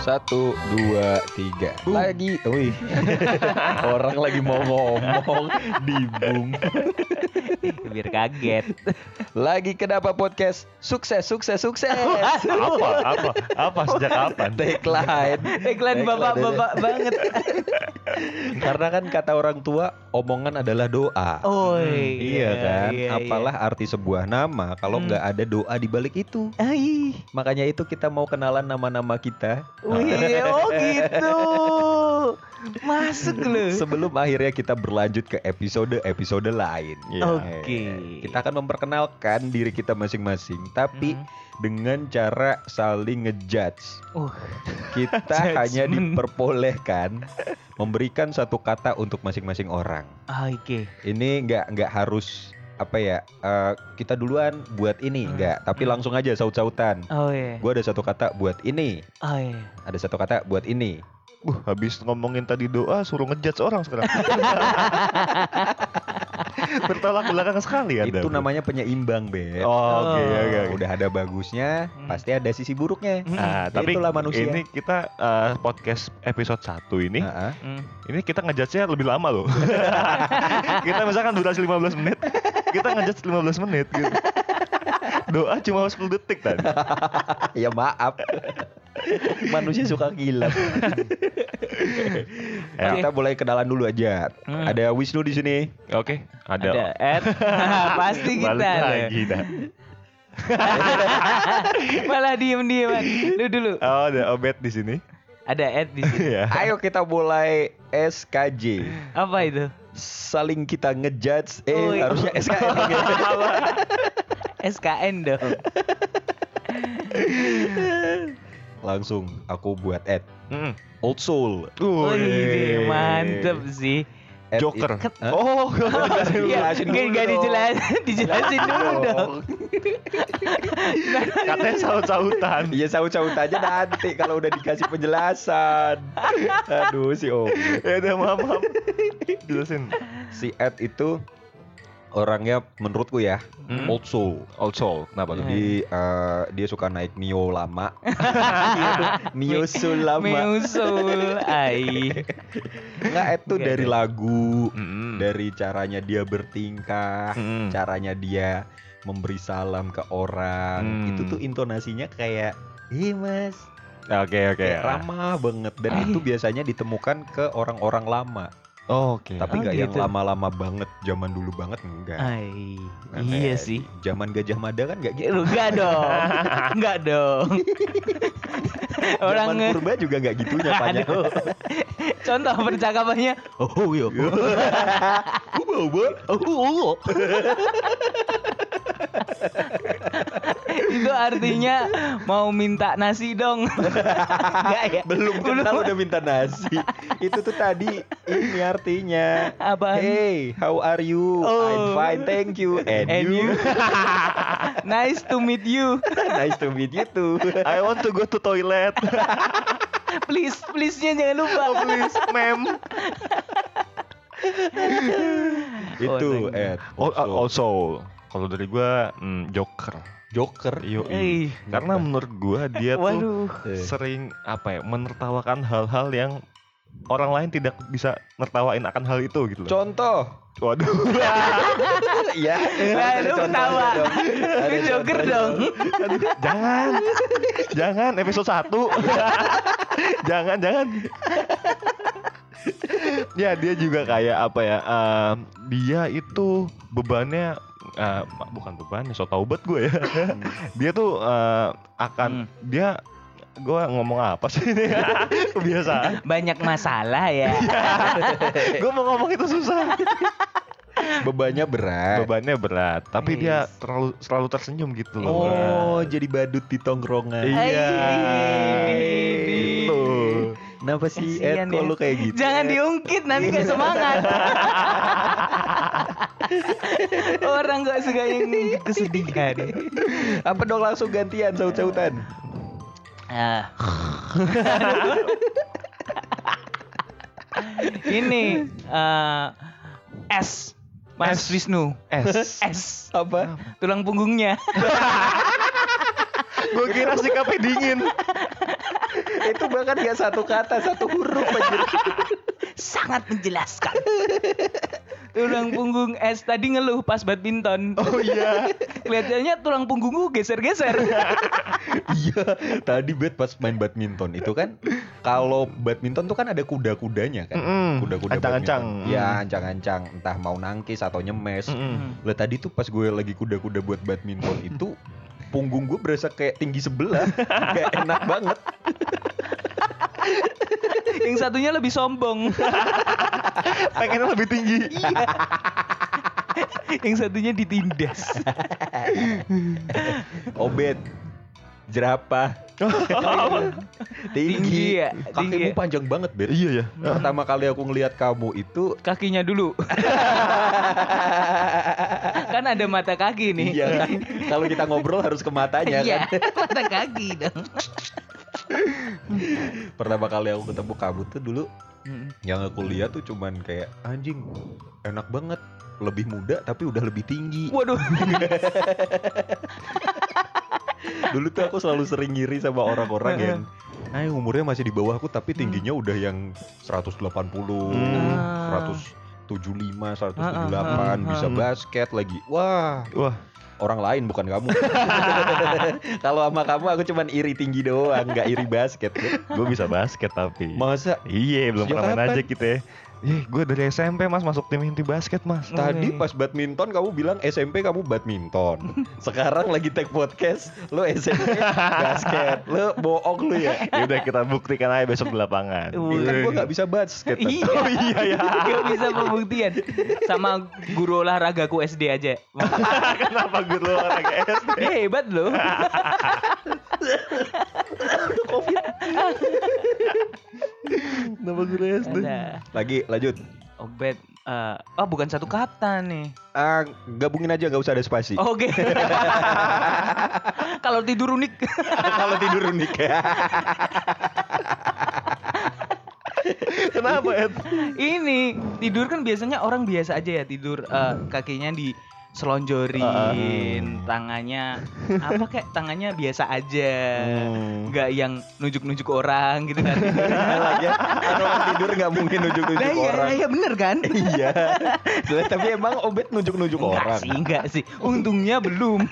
Satu, dua, tiga. Lagi, wih. Orang lagi mau ngomong, dibung. Biar kaget. Lagi kenapa podcast? Sukses, sukses, sukses. apa apa apa sejak kapan Tagline. Tagline bapak-bapak banget. Karena kan kata orang tua, omongan adalah doa. Oh Iya kan, iya, apalah arti sebuah nama kalau Hmm. nggak ada doa di balik itu. Ai. Makanya itu kita mau kenalan nama-nama kita Wih, oh gitu. Masuk lu. sebelum akhirnya kita berlanjut ke episode-episode lain. Iya. Oke. Kita akan memperkenalkan diri kita masing-masing, tapi Hmm. dengan cara saling ngejudge. Uh, Kita hanya diperbolehkan memberikan satu kata untuk masing-masing orang. oke. Ini nggak nggak harus apa ya eh, kita duluan buat ini Hmm. nggak, tapi Hmm. langsung aja saut-sautan. Oh iya. Gue ada satu kata buat ini, Oh iya. ada satu kata buat ini. Wah, habis ngomongin tadi doa suruh ngejudge orang sekarang bertolak belakang sekali anda Itu namanya penyeimbang, Be. oh, oke Oh. oke oke. Udah ada bagusnya, Hmm. pasti ada sisi buruknya. Hmm. Nah, tapi Itulah manusia. ini kita eh, podcast episode 1 ini Heeh. Hmm. ini kita ngejudge-nya lebih lama loh. kita misalkan durasi 15 menit, kita ngejudge 15 menit gitu. Doa cuma 10 detik tadi. ya maaf. Manusia suka gila. Ya. Kita mulai kenalan dulu aja. Hmm. Ada Wisnu di sini. Oke, Ada ada, Ed. Pasti kita balik ada. lagi dah. Malah diem-diem. Lu dulu. Oh, ada Obet di sini. Ada Ed di sini. ya. Ayo kita mulai SKJ. Apa itu? Saling kita ngejudge. Eh iya. harusnya SKN. ya. SKN dong. Langsung aku buat Ed. Mm. Old Soul. Wih. iya, mantep sih. Joker. it-? Oh, Iya, nggak dijelasin, dijelasin dulu dong. katanya saut-sautan. Iya saut-saut aja nanti kalau udah dikasih penjelasan. Aduh si Om. ya udah maaf, maaf. Jelasin. Si Ed itu orangnya menurutku ya Hmm. old soul. Old soul. Kenapa tuh? Jadi eh, dia suka naik Mio lama. Mio Soul lama. Meusul, ai. Enggak Ed tuh Nggak dari lagu, Mm-mm. dari caranya dia bertingkah, Mm-mm. caranya dia memberi salam ke orang. Hmm. Itu tuh intonasinya kayak Ih mas, Oke, oke. kayak ramah banget dan itu biasanya ditemukan ke orang-orang lama. Oh, Oke. Tapi Oh, nggak yang gitu. lama-lama banget, zaman dulu banget enggak. Ai. Nah, Iya kayak sih. Zaman Gajah Mada kan nggak gitu. Enggak dong. Enggak dong. Orang Zaman purba juga nggak gitunya banyak. Contoh percakapannya. Oh iya. Oh, oh. Itu artinya mau minta nasi dong. Enggak ya? Belum kenal udah minta nasi. Itu tuh tadi ini artinya. Apaan? Hey, how are you? Oh. I'm fine, thank you. And, And you? you? nice to meet you. nice to meet you too. I want to go to toilet. Please, please-nya jangan lupa. Oh, please, ma'am. Itu you. Ed. Oh, Also. also, kalau dari gua mm, Joker. Joker. Iyo, Eh, Karena menurut gua dia tuh waduh. Eh. sering apa ya, menertawakan hal-hal yang orang lain tidak bisa nertawain akan hal itu gitu loh. Contoh. Waduh. Iya. Ada lu ketawa. Lu joker dong. jangan. jangan episode 1. jangan, jangan. ya, dia juga kayak apa ya? eh, dia itu bebannya eh, bukan bebannya, so tau banget gue ya. dia tuh eh, akan Hmm. dia gue ngomong apa sih ini kebiasaan Banyak masalah ya. gue mau ngomong itu susah Bebannya berat. bebannya berat tapi dia Yes. terlalu selalu tersenyum gitu loh Oh, jadi badut di tongkrongan. Iya. Gitu. Kenapa sih Ed ya. lu kayak gitu? Jangan diungkit nanti gak semangat. Orang gak suka yang kesedihan. Apa dong langsung gantian saut-sautan? Ah. Ini eh, S Mas S. Wisnu. S S Apa? tulang punggungnya. gue kira sikapnya dingin itu bahkan gak satu kata, satu huruf aja. Sangat menjelaskan. Tulang punggung S tadi ngeluh pas badminton. Oh iya. Kelihatannya tulang punggungku geser-geser. iya, tadi bet pas main badminton itu kan kalau badminton tuh kan ada kuda-kudanya kan. Mm-mm. Kuda-kuda Ancang-ancang. Iya, ancang-ancang, entah mau nangkis atau nyemes. Lah tadi tuh pas gue lagi kuda-kuda buat badminton itu punggung gue berasa kayak tinggi sebelah, kayak enak banget. Yang satunya lebih sombong. Pengennya lebih tinggi. Iya. Yang satunya ditindas. Obet, jerapah, tinggi, Tinggi ya, kakimu tinggi ya. panjang banget bet. Iya ya. Pertama kali aku ngelihat kamu itu Kakinya dulu. kan ada mata kaki nih. Iya kan? Kalau kita ngobrol harus ke matanya Iya, kan. mata kaki dong. Pertama kali aku ketemu kamu tuh dulu Hmm. yang aku lihat tuh cuman kayak anjing enak banget lebih muda tapi udah lebih tinggi. Waduh. Dulu tuh aku selalu sering ngiri sama orang-orang yang Nah, yang umurnya masih di bawahku tapi tingginya udah yang 180, Hmm. Ah. 175, 178, Heeh, bisa heeh. basket lagi. Wah, Wah, orang lain bukan kamu. Kalau sama kamu aku cuman iri tinggi doang, nggak iri basket. gue bisa basket tapi. Masa Iya, belum pernah main aja kita. Eh, gue dari SMP mas masuk tim inti basket mas. Tadi Oke. pas badminton kamu bilang SMP kamu badminton. Sekarang lagi take podcast, lo SMP basket. Lo bohong lu ya. Ya udah kita buktikan aja besok di lapangan. Uh, Kan gua gak bisa basket. Iya. Oh iya ya. Gak bisa pembuktian. Sama guru olahragaku SD aja. Kenapa gue lu olahraga SD? Dia hebat loh. Kenapa gue SD? Ada. Lagi lanjut. Obet. eh, oh bukan satu kata nih. Ah, gabungin aja nggak usah ada spasi. Oke. Kalau tidur unik. Kalau tidur unik ya. Kenapa Ed? Ini tidur kan biasanya orang biasa aja ya tidur eh, kakinya di selonjorin, tangannya apa kayak tangannya biasa aja. Hmm. Nggak yang nunjuk-nunjuk orang gitu kan. Lagi orang tidur nggak mungkin nunjuk-nunjuk Nah, iya, orang. iya bener kan? Iya. Tapi emang Obet nunjuk-nunjuk orang. sih, enggak sih. Untungnya belum.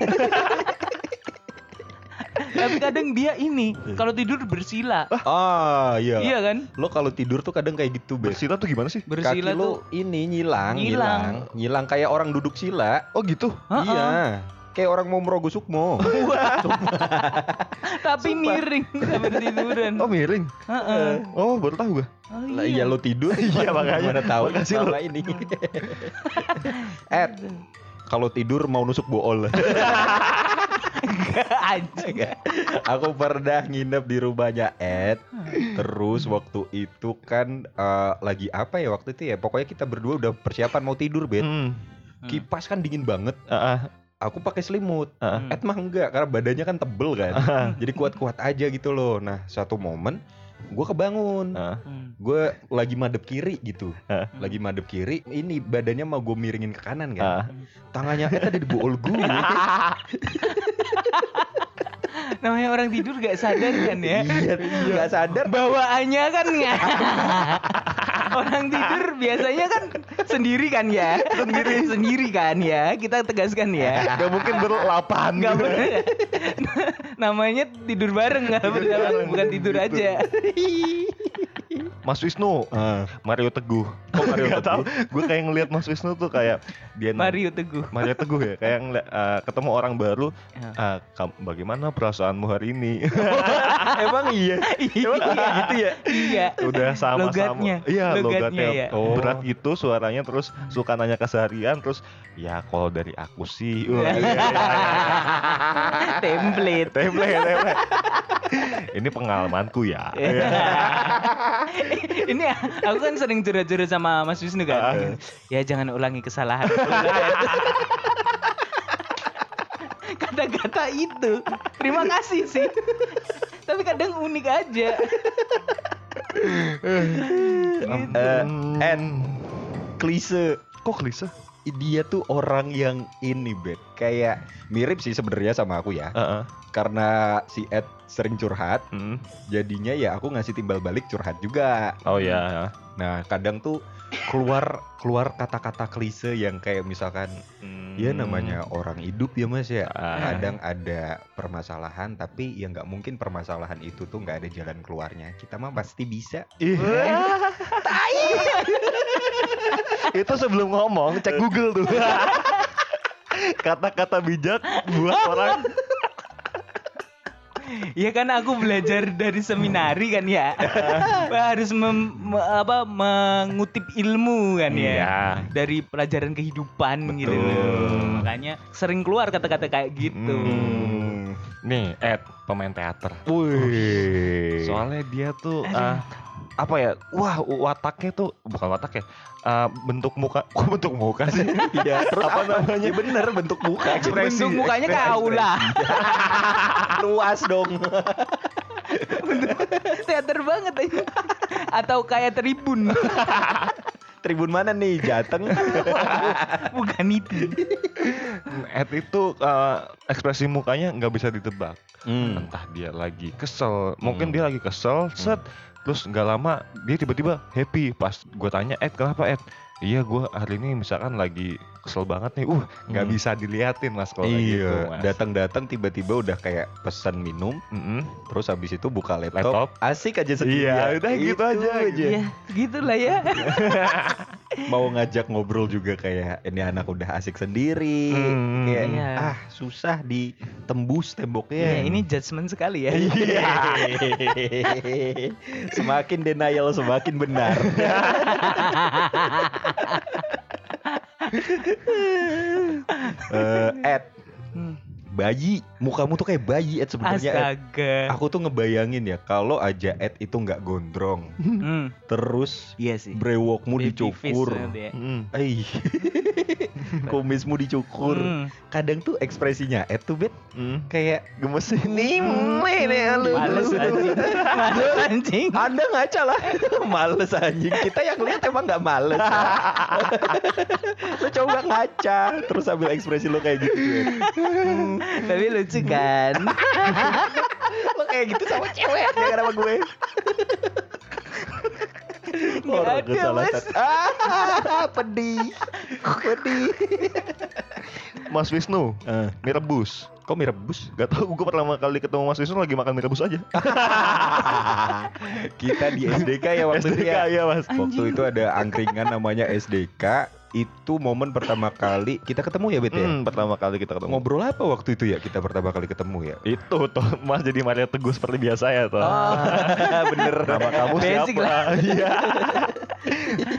Tapi kadang dia ini kalau tidur bersila. Ah, iya. Iya kan? Lo kalau tidur tuh kadang kayak gitu, Bet. Bersila tuh gimana sih? Bersila Kaki tuh lo ini nyilang, Nyilang. nyilang, nyilang kayak orang duduk sila. Oh gitu. Heeh. Iya. Kayak orang mau merogoh sukmo. tapi miring sampai tiduran. Oh miring. Heeh. Oh baru tahu gue. Oh, Lah iya lo tidur. Iya, makanya. Gimana tahu Makasih lo. selama ini. Ed, kalau tidur mau nusuk bool. Anjing. Aku pernah nginep di rumahnya Ed. Terus waktu itu kan eh, lagi apa ya waktu itu ya? Pokoknya kita berdua udah persiapan mau tidur, Bet. Hmm. Kipas kan dingin banget. Ah, ah, Aku pakai selimut. ah, Hmm. Ed mah enggak karena badannya kan tebel kan. ah. Jadi kuat-kuat aja gitu loh. Nah, satu momen gue kebangun. Ah. Hmm. Gue lagi madep kiri gitu. Ah. Lagi madep kiri. Ini badannya mau gue miringin ke kanan kan. Tangannya Ed ada di bool gue. Namanya orang tidur gak sadar kan ya? iya, nggak sadar. Bawaannya kan ya. Orang tidur biasanya kan sendiri kan ya? Sendiri sendiri kan ya? Kita tegaskan ya. Gak mungkin berlapan. Enggak gitu. bener. Namanya tidur bareng nggak bersama, bukan tidur aja. Mas Wisnu, Ah. Mario Teguh. Kok Mario tahu. Gue kayak ngelihat Mas Wisnu tuh kayak dia Mario Teguh. Mario Teguh ya, kayak ngeliat, eh, ketemu orang baru. Ah, kam- bagaimana perasaanmu hari ini? Emang iya. Emang kayak gitu ya. Iya. Udah sama-sama. Logatnya. Iya, Logatnya logatnya. ya. Oh. Berat gitu suaranya terus suka nanya keseharian terus ya kalau dari aku sih. Wah, iya, iya, iya. Template. Template, template. Ini pengalamanku ya. Ini aku kan sering curhat-curhat sama Mas Wisnu kan. Ya jangan ulangi kesalahan. Kata-kata itu. Terima kasih sih. Tapi kadang unik aja. Eh, Ed, klise. Kok klise? dia tuh orang yang ini bet kayak mirip sih sebenarnya sama aku ya Heeh. Karena si Ed sering curhat Mm. jadinya ya aku ngasih timbal balik curhat juga Oh ya. nah kadang tuh keluar keluar kata-kata klise yang kayak misalkan ya namanya orang hidup ya mas ya Ah. kadang ada permasalahan tapi ya nggak mungkin permasalahan itu tuh nggak ada jalan keluarnya kita mah pasti bisa Ih. itu sebelum ngomong cek Google tuh. Kata-kata bijak buat orang. Ya kan aku belajar dari seminari kan ya. Harus mem- me- apa mengutip ilmu kan ya. Iya. Dari pelajaran kehidupan gitu Betul. loh. Makanya sering keluar kata-kata kayak gitu. Hmm. Nih, Ed, pemain teater. Wih. Soalnya dia tuh Aduh. ah, apa ya? Wah, wataknya tuh bukan watak ya. ah, bentuk muka, kok bentuk muka sih? Iya, terus Apa apa, namanya? namanya? bener bentuk muka. Ekspresi. Bentuk mukanya kayak aula. Luas dong. Teater banget aja. Atau kayak tribun. Tribun mana nih? Jateng. Bukan itu. Ed itu ah, ekspresi mukanya nggak bisa ditebak. Hmm. Entah dia lagi kesel, mungkin Hmm. dia lagi kesel, set, terus nggak lama dia tiba-tiba happy. Pas gue tanya, Ed kenapa Ed? Iya gue hari ini misalkan lagi kesel banget nih, uh nggak Hmm. bisa diliatin mas kalau kayak gitu. Iya, Mas. datang-datang tiba-tiba udah kayak pesan minum, Mm-mm. terus habis itu buka laptop, Laptop. asik aja sendiri. Iya, udah gitu aja. Ya, gitulah ya. Mau ngajak ngobrol juga kayak ini anak udah asik sendiri, Hmm. kayak Iya. ah susah ditembus Ya, temboknya. ini judgement sekali ya. Iya. semakin denial semakin benar. Eh, Ed, Hmm. bayi, mukamu tuh kayak bayi Ed sebenarnya. Ed. Astaga. Aku tuh ngebayangin ya kalau aja Ed itu nggak gondrong, Hmm. terus Iya sih. brewokmu Baby dicukur, ya. Mm. eh, kumismu dicukur. Hmm. Kadang tuh ekspresinya Ed tuh bet Mm. kayak gemes nih, Hmm. nih lu. Males anjing. Males anjing. Anda ngaca lah Males anjing Kita yang lihat emang gak males Lo coba ngaca Terus ambil ekspresi lo kayak gitu Hmm, Tapi lucu kan? Lo kayak gitu sama cewek Gak sama gue Orang ada. Mas. ah, Pedih Pedih Mas Wisnu, Eh, mie rebus. Kok mie rebus? Gak tau gue pertama kali ketemu Mas Wisnu lagi makan mie rebus aja. Kita di SDK ya waktu itu SDK ya ya mas. Waktu itu ada angkringan namanya SDK Itu momen pertama kali Kita ketemu ya Bet ya? Hmm, pertama kali kita ketemu. Ngobrol apa waktu itu ya kita pertama kali ketemu ya? Itu tuh Mas jadi Maria Teguh seperti biasa ya tuh. Oh. bener. Nama kamu Basic siapa? Iya.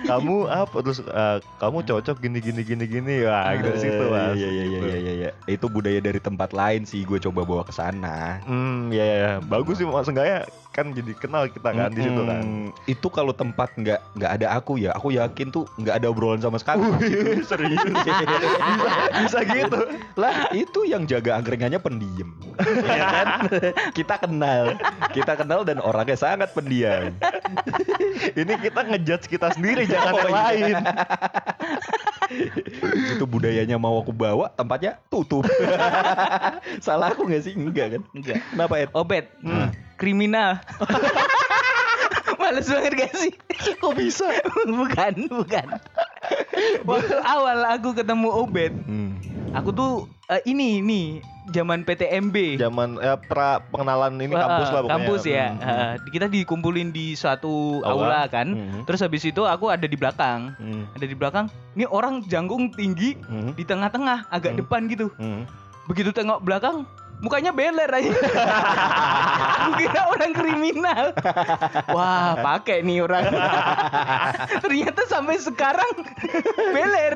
Kamu apa terus eh, kamu cocok gini gini gini gini wah dari situ mas. Iya iya iya iya iya. iya. Itu budaya dari tempat lain sih gue coba bawa ke sana. Hmm, ya ya, ya. bagus sih mas enggak ya kan jadi kenal kita kan di situ kan. Itu kalau tempat nggak nggak ada aku ya, aku yakin tuh nggak ada obrolan sama sekali. Wih, serius bisa gitu. lah itu yang jaga angkringannya pendiam. ya kan? Kita kenal, kita kenal dan orangnya sangat pendiam. Ini kita ngejudge kita sendiri Oh, iya. lain. itu budayanya mau aku bawa, tempatnya tutup. Salah aku nggak sih? Enggak kan? Enggak. Kenapa Ed? Obet. Hmm. Kriminal. Males banget gak sih? Kok bisa? bukan, bukan. Waktu awal aku ketemu Obet, Hmm. aku tuh eh, ini nih zaman PTMB. Zaman ya, pra pengenalan ini kampus lah pokoknya. Kampus ya. Hmm. Eh, kita dikumpulin di suatu Aula. aula, kan. Hmm. Terus habis itu aku ada di belakang. Hmm. Ada di belakang. Ini orang jangkung tinggi Hmm. di tengah-tengah, agak Hmm. depan gitu. Hmm. Begitu tengok belakang, mukanya beler aja. Aku kira orang kriminal. Wah, pakai nih orang. Ternyata sampai sekarang beler.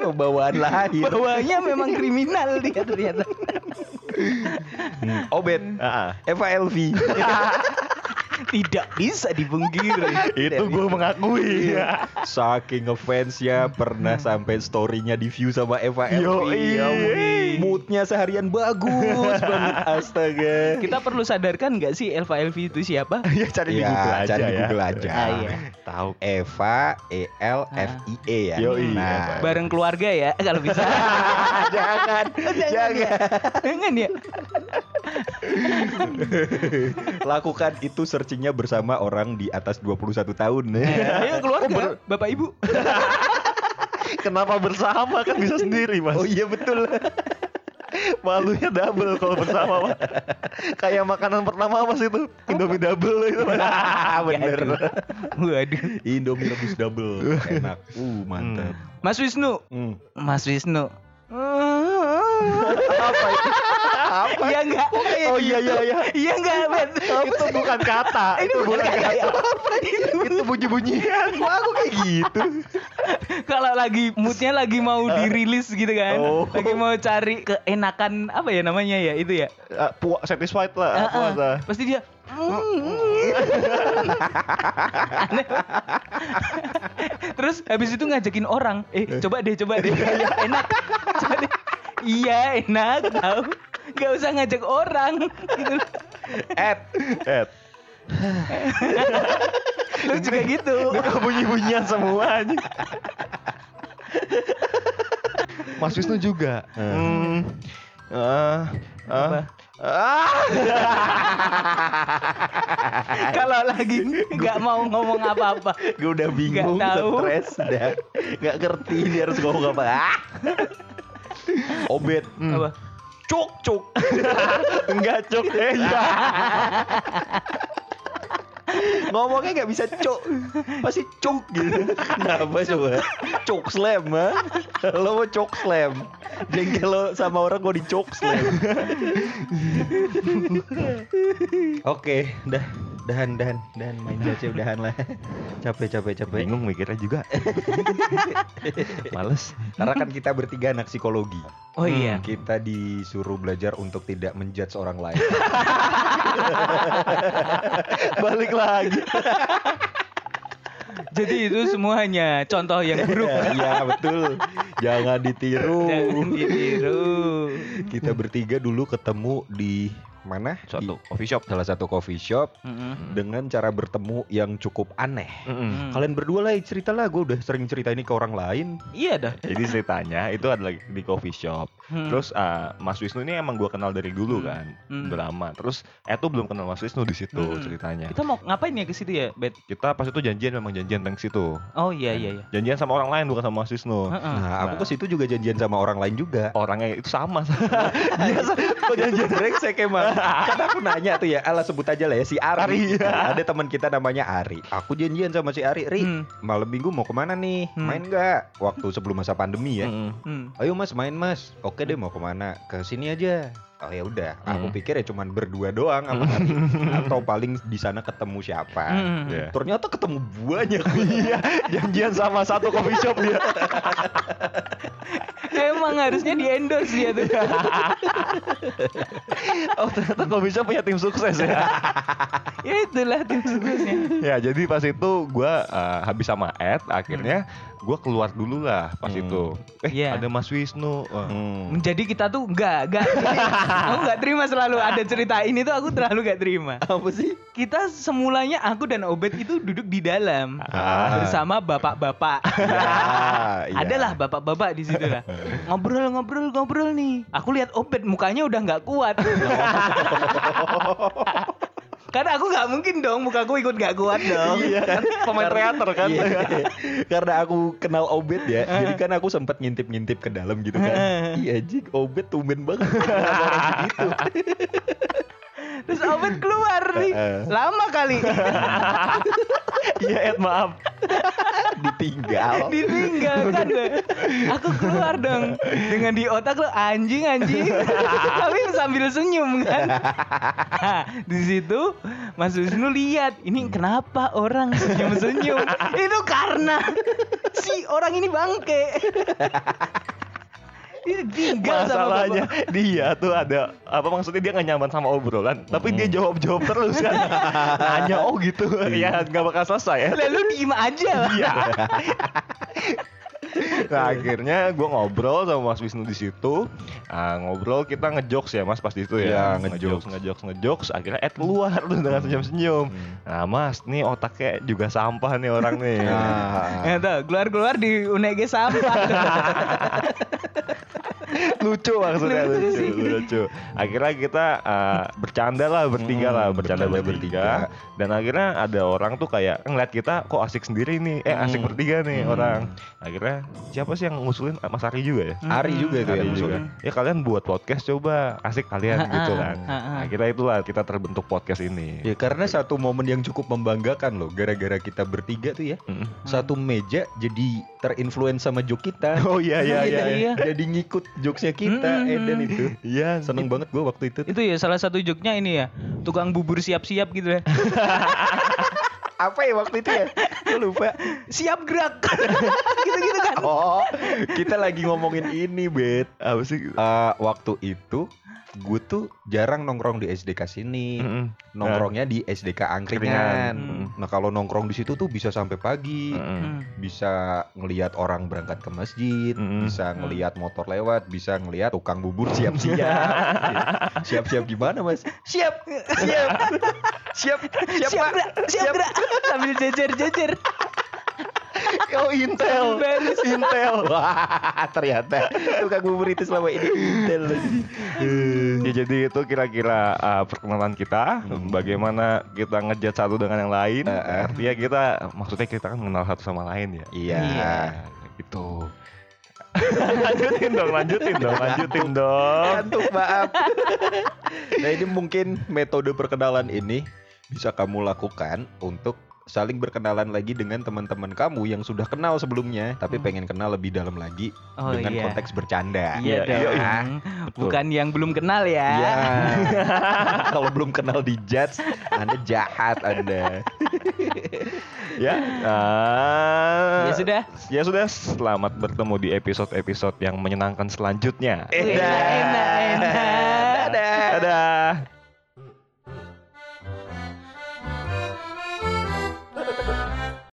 Oh, bawaan lahir. Bawahnya memang kriminal dia ternyata. Hmm. Obet. Ah, ah. Eva Elvi. Tidak bisa dipungkiri. itu gue mengakui. Iya. Saking ngefansnya pernah sampai storynya di view sama Eva Yo, Elvi. iya. Moodnya seharian bagus banget astaga. Kita perlu sadarkan nggak sih Elva Elvi itu siapa? ya cari di Ya, Google aja cari di ya. Google aja. Ah, iya. Tahu. Eva E L F I E ya. Yoi, nah, Eva. Bareng keluarga ya kalau bisa. jangan, jangan. ya. Jangan ya. Lakukan itu searchingnya bersama orang di atas 21 tahun. Ayo keluarga, Bapak Ibu. Kenapa bersama kan bisa sendiri mas? Oh iya betul. Malunya double kalau bersama Mas. Kayak makanan pertama mas itu Indomie double itu Mas. Bener. Waduh. Indomie rebus double. Enak. Uh, mantap. Mas Wisnu. Hmm. Mas Wisnu. Apa itu? Apa? Iya enggak? Oh iya iya iya. Iya enggak, Bet? itu bukan kata, itu bukan kata. itu bunyi-bunyian. Kok aku kayak gitu? Kalau lagi moodnya lagi mau dirilis gitu kan. Oh. Lagi mau cari keenakan apa ya namanya ya itu ya. Eh, puas satisfied lah, Ah, ah. puas lah. Pasti dia. Terus habis itu ngajakin orang, eh coba deh, coba deh, enak. Coba deh. Iya enak, tahu. Gak usah ngajak orang. Gitu. Ed. Ed, Lu juga gitu. ini kok bunyi-bunyian semua aja. Mas Wisnu juga. Hmm. Ah, ah, ah. Kalau lagi nggak mau ngomong apa-apa. Gue udah bingung, tahu. stres, udah nggak ngerti dia harus ngomong apa. Obet. Hmm. Apa? Cuk, cuk. Enggak cuk. Eh, iya. Ngomongnya nggak bisa cuk, pasti cuk gitu. Kenapa coba? Cuk slam, ha? Lo mau cuk slam. Jengkel lo sama orang mau di cuk slam. Oke, dah. Dahan, dahan, dahan main caca udahan lah. Capek, capek, capek. Bingung mikirnya juga. Males. Karena kan kita bertiga anak psikologi. Oh iya. Kita disuruh belajar untuk tidak menjudge orang lain. Balik lagi. Jadi itu semuanya contoh yang buruk. Iya betul. Jangan ditiru. Jangan ditiru. Kita bertiga dulu ketemu di mana? Suatu Di coffee shop. salah satu coffee shop Mm-mm. dengan cara bertemu yang cukup aneh. Mm-mm. Kalian berdua lah cerita lah, gue udah sering cerita ini ke orang lain. Iya dah. Jadi ceritanya itu adalah di coffee shop. Hmm. Terus ah, Mas Wisnu ini emang gua kenal dari dulu Hmm. kan, Hmm. udah lama. Terus eh tuh belum kenal Mas Wisnu di situ Hmm. ceritanya. kita mau ngapain ya ke situ ya, Bet? Kita pas itu janjian memang janjian tentang situ. Oh iya iya iya. Janjian sama orang lain bukan sama Mas Wisnu. Heeh. Nah, aku Nah. ke situ juga janjian sama orang lain juga. Orangnya itu sama. Biasa kok janjian brengsek emang. Kan aku nanya tuh ya, ala sebut aja lah ya si Ari. Ari, iya. Ada teman kita namanya Ari. Aku janjian sama si Ari, Ri, Hmm. malam minggu mau ke mana nih? Hmm. Main nggak? Waktu sebelum masa pandemi ya. Mm-mm. Hmm. Ayo mas main mas. Oke deh mau ke mana? Ke sini aja. Oh ya udah. Aku Hmm. pikir ya cuman berdua doang sama Ari. Atau paling di sana ketemu siapa? Hmm. Iya. Ternyata ketemu banyak. Iya, janjian sama satu coffee shop dia. Emang harusnya di endorse dia tuh. Oh ternyata coffee shop punya tim sukses ya. ya itulah tim suksesnya. ya jadi pas itu gua eh, habis sama Ed, akhirnya gua keluar dulu lah pas Hmm. itu. Eh Iya. ada Mas Wisnu. Wah, Hmm. Jadi kita tuh enggak, enggak. aku enggak terima selalu ada cerita ini tuh aku terlalu enggak terima. Apa sih? Kita semulanya aku dan Obet itu duduk di dalam Ah. bersama bapak-bapak. Ya, iya. Adalah bapak-bapak di situ lah. Ngobrol, ngobrol, ngobrol nih. Aku lihat Obet mukanya udah nggak kuat. Karena aku nggak mungkin dong mukaku ikut nggak kuat dong. Iya kan pemain teater kan. Iya. Karena aku kenal Obet ya, jadi kan aku sempat ngintip-ngintip ke dalam gitu kan. Iya jik, Obet tumben banget segitu. Terus Obet keluar nih. Lama kali. Iya Ed maaf. Ditinggal. Ditinggal kan gue. Aku keluar dong. Dengan di otak lo anjing anjing. Tapi sambil senyum kan. Nah, di situ Mas Wisnu lihat ini kenapa orang senyum-senyum. Itu karena si orang ini bangke. Dia tinggal sama Masalahnya bapak. dia tuh ada apa maksudnya dia gak nyaman sama obrolan, tapi dia jawab jawab terus kan. Nanya oh gitu, ya nggak bakal selesai ya. Lalu diem aja lah. Iya. nah akhirnya gue ngobrol sama Mas Wisnu di situ Ah, ngobrol kita ngejokes ya Mas pas di itu ya Iya, ngejokes. ngejokes ngejokes akhirnya Ed keluar tuh dengan senyum senyum nah Mas nih otaknya juga sampah nih orang nih Nah, Ya tuh, keluar-keluar di UNEG sampah. lucu maksudnya Lucu lucu, lucu. Akhirnya kita uh, bercanda lah bertiga Hmm, lah bercanda, bercanda bertiga. bertiga. dan akhirnya ada orang tuh kayak ngeliat kita kok asik sendiri nih eh asik Hmm. bertiga nih Hmm. orang akhirnya siapa sih yang ngusulin Mas Ari juga ya Ari juga itu Ari yang juga. ngusulin. Ya kalian buat podcast coba asik kalian Ha, gitu kan. ha, ha. Akhirnya itulah kita terbentuk podcast ini. Ya karena satu momen yang cukup membanggakan loh gara-gara kita bertiga tuh ya. Mm. Satu meja jadi terinfluence sama joke kita. Oh iya iya iya. iya. Iya. Jadi ngikut jokesnya kita Mm-mm. Eden itu. Iya, Seneng banget gue waktu itu. Itu ya salah satu joknya ini ya. Tukang bubur siap-siap gitu ya. Apa ya waktu itu ya? Gue lupa. Siap gerak. Gitu-gitu kan. Oh, kita lagi ngomongin ini, Bet. Apa sih? Eh, waktu itu gue tuh jarang nongkrong di SDK sini. Mm-mm. Nongkrongnya di SDK Angkringan. Angkringan. Hmm. Nah, kalau nongkrong di situ tuh bisa sampai pagi. Mm-mm. Hmm. Bisa ngelihat orang berangkat ke masjid, Mm-mm. bisa ngelihat motor lewat, bisa ngelihat tukang bubur siap-siap. Siap-siap gimana, Mas? Siap. Siap. Siap. Siap, Siap gerak, siap gerak. Sambil jejer-jejer. Oh Intel, Beres. Intel. Wah ternyata tukang bubur itu selama ini Intel. Ya jadi itu kira-kira uh, perkenalan kita, bagaimana kita ngejat satu dengan yang lain. Eh, eh. Artinya kita, maksudnya kita kan mengenal satu sama lain ya. Iya. Iya. gitu. lanjutin dong, lanjutin dong, lanjutin dong. Kantuk maaf. nah ini mungkin metode perkenalan ini bisa kamu lakukan untuk saling berkenalan lagi dengan teman-teman kamu yang sudah kenal sebelumnya tapi Hmm. pengen kenal lebih dalam lagi Oh, dengan iya. konteks bercanda. Iya Iya, dong. iya. Bukan yang belum kenal ya. Iya. Kalau belum kenal di judge, Anda jahat Anda. Ya, uh, Ya sudah. Ya sudah, selamat bertemu di episode-episode yang menyenangkan selanjutnya. Enak, enak, enak.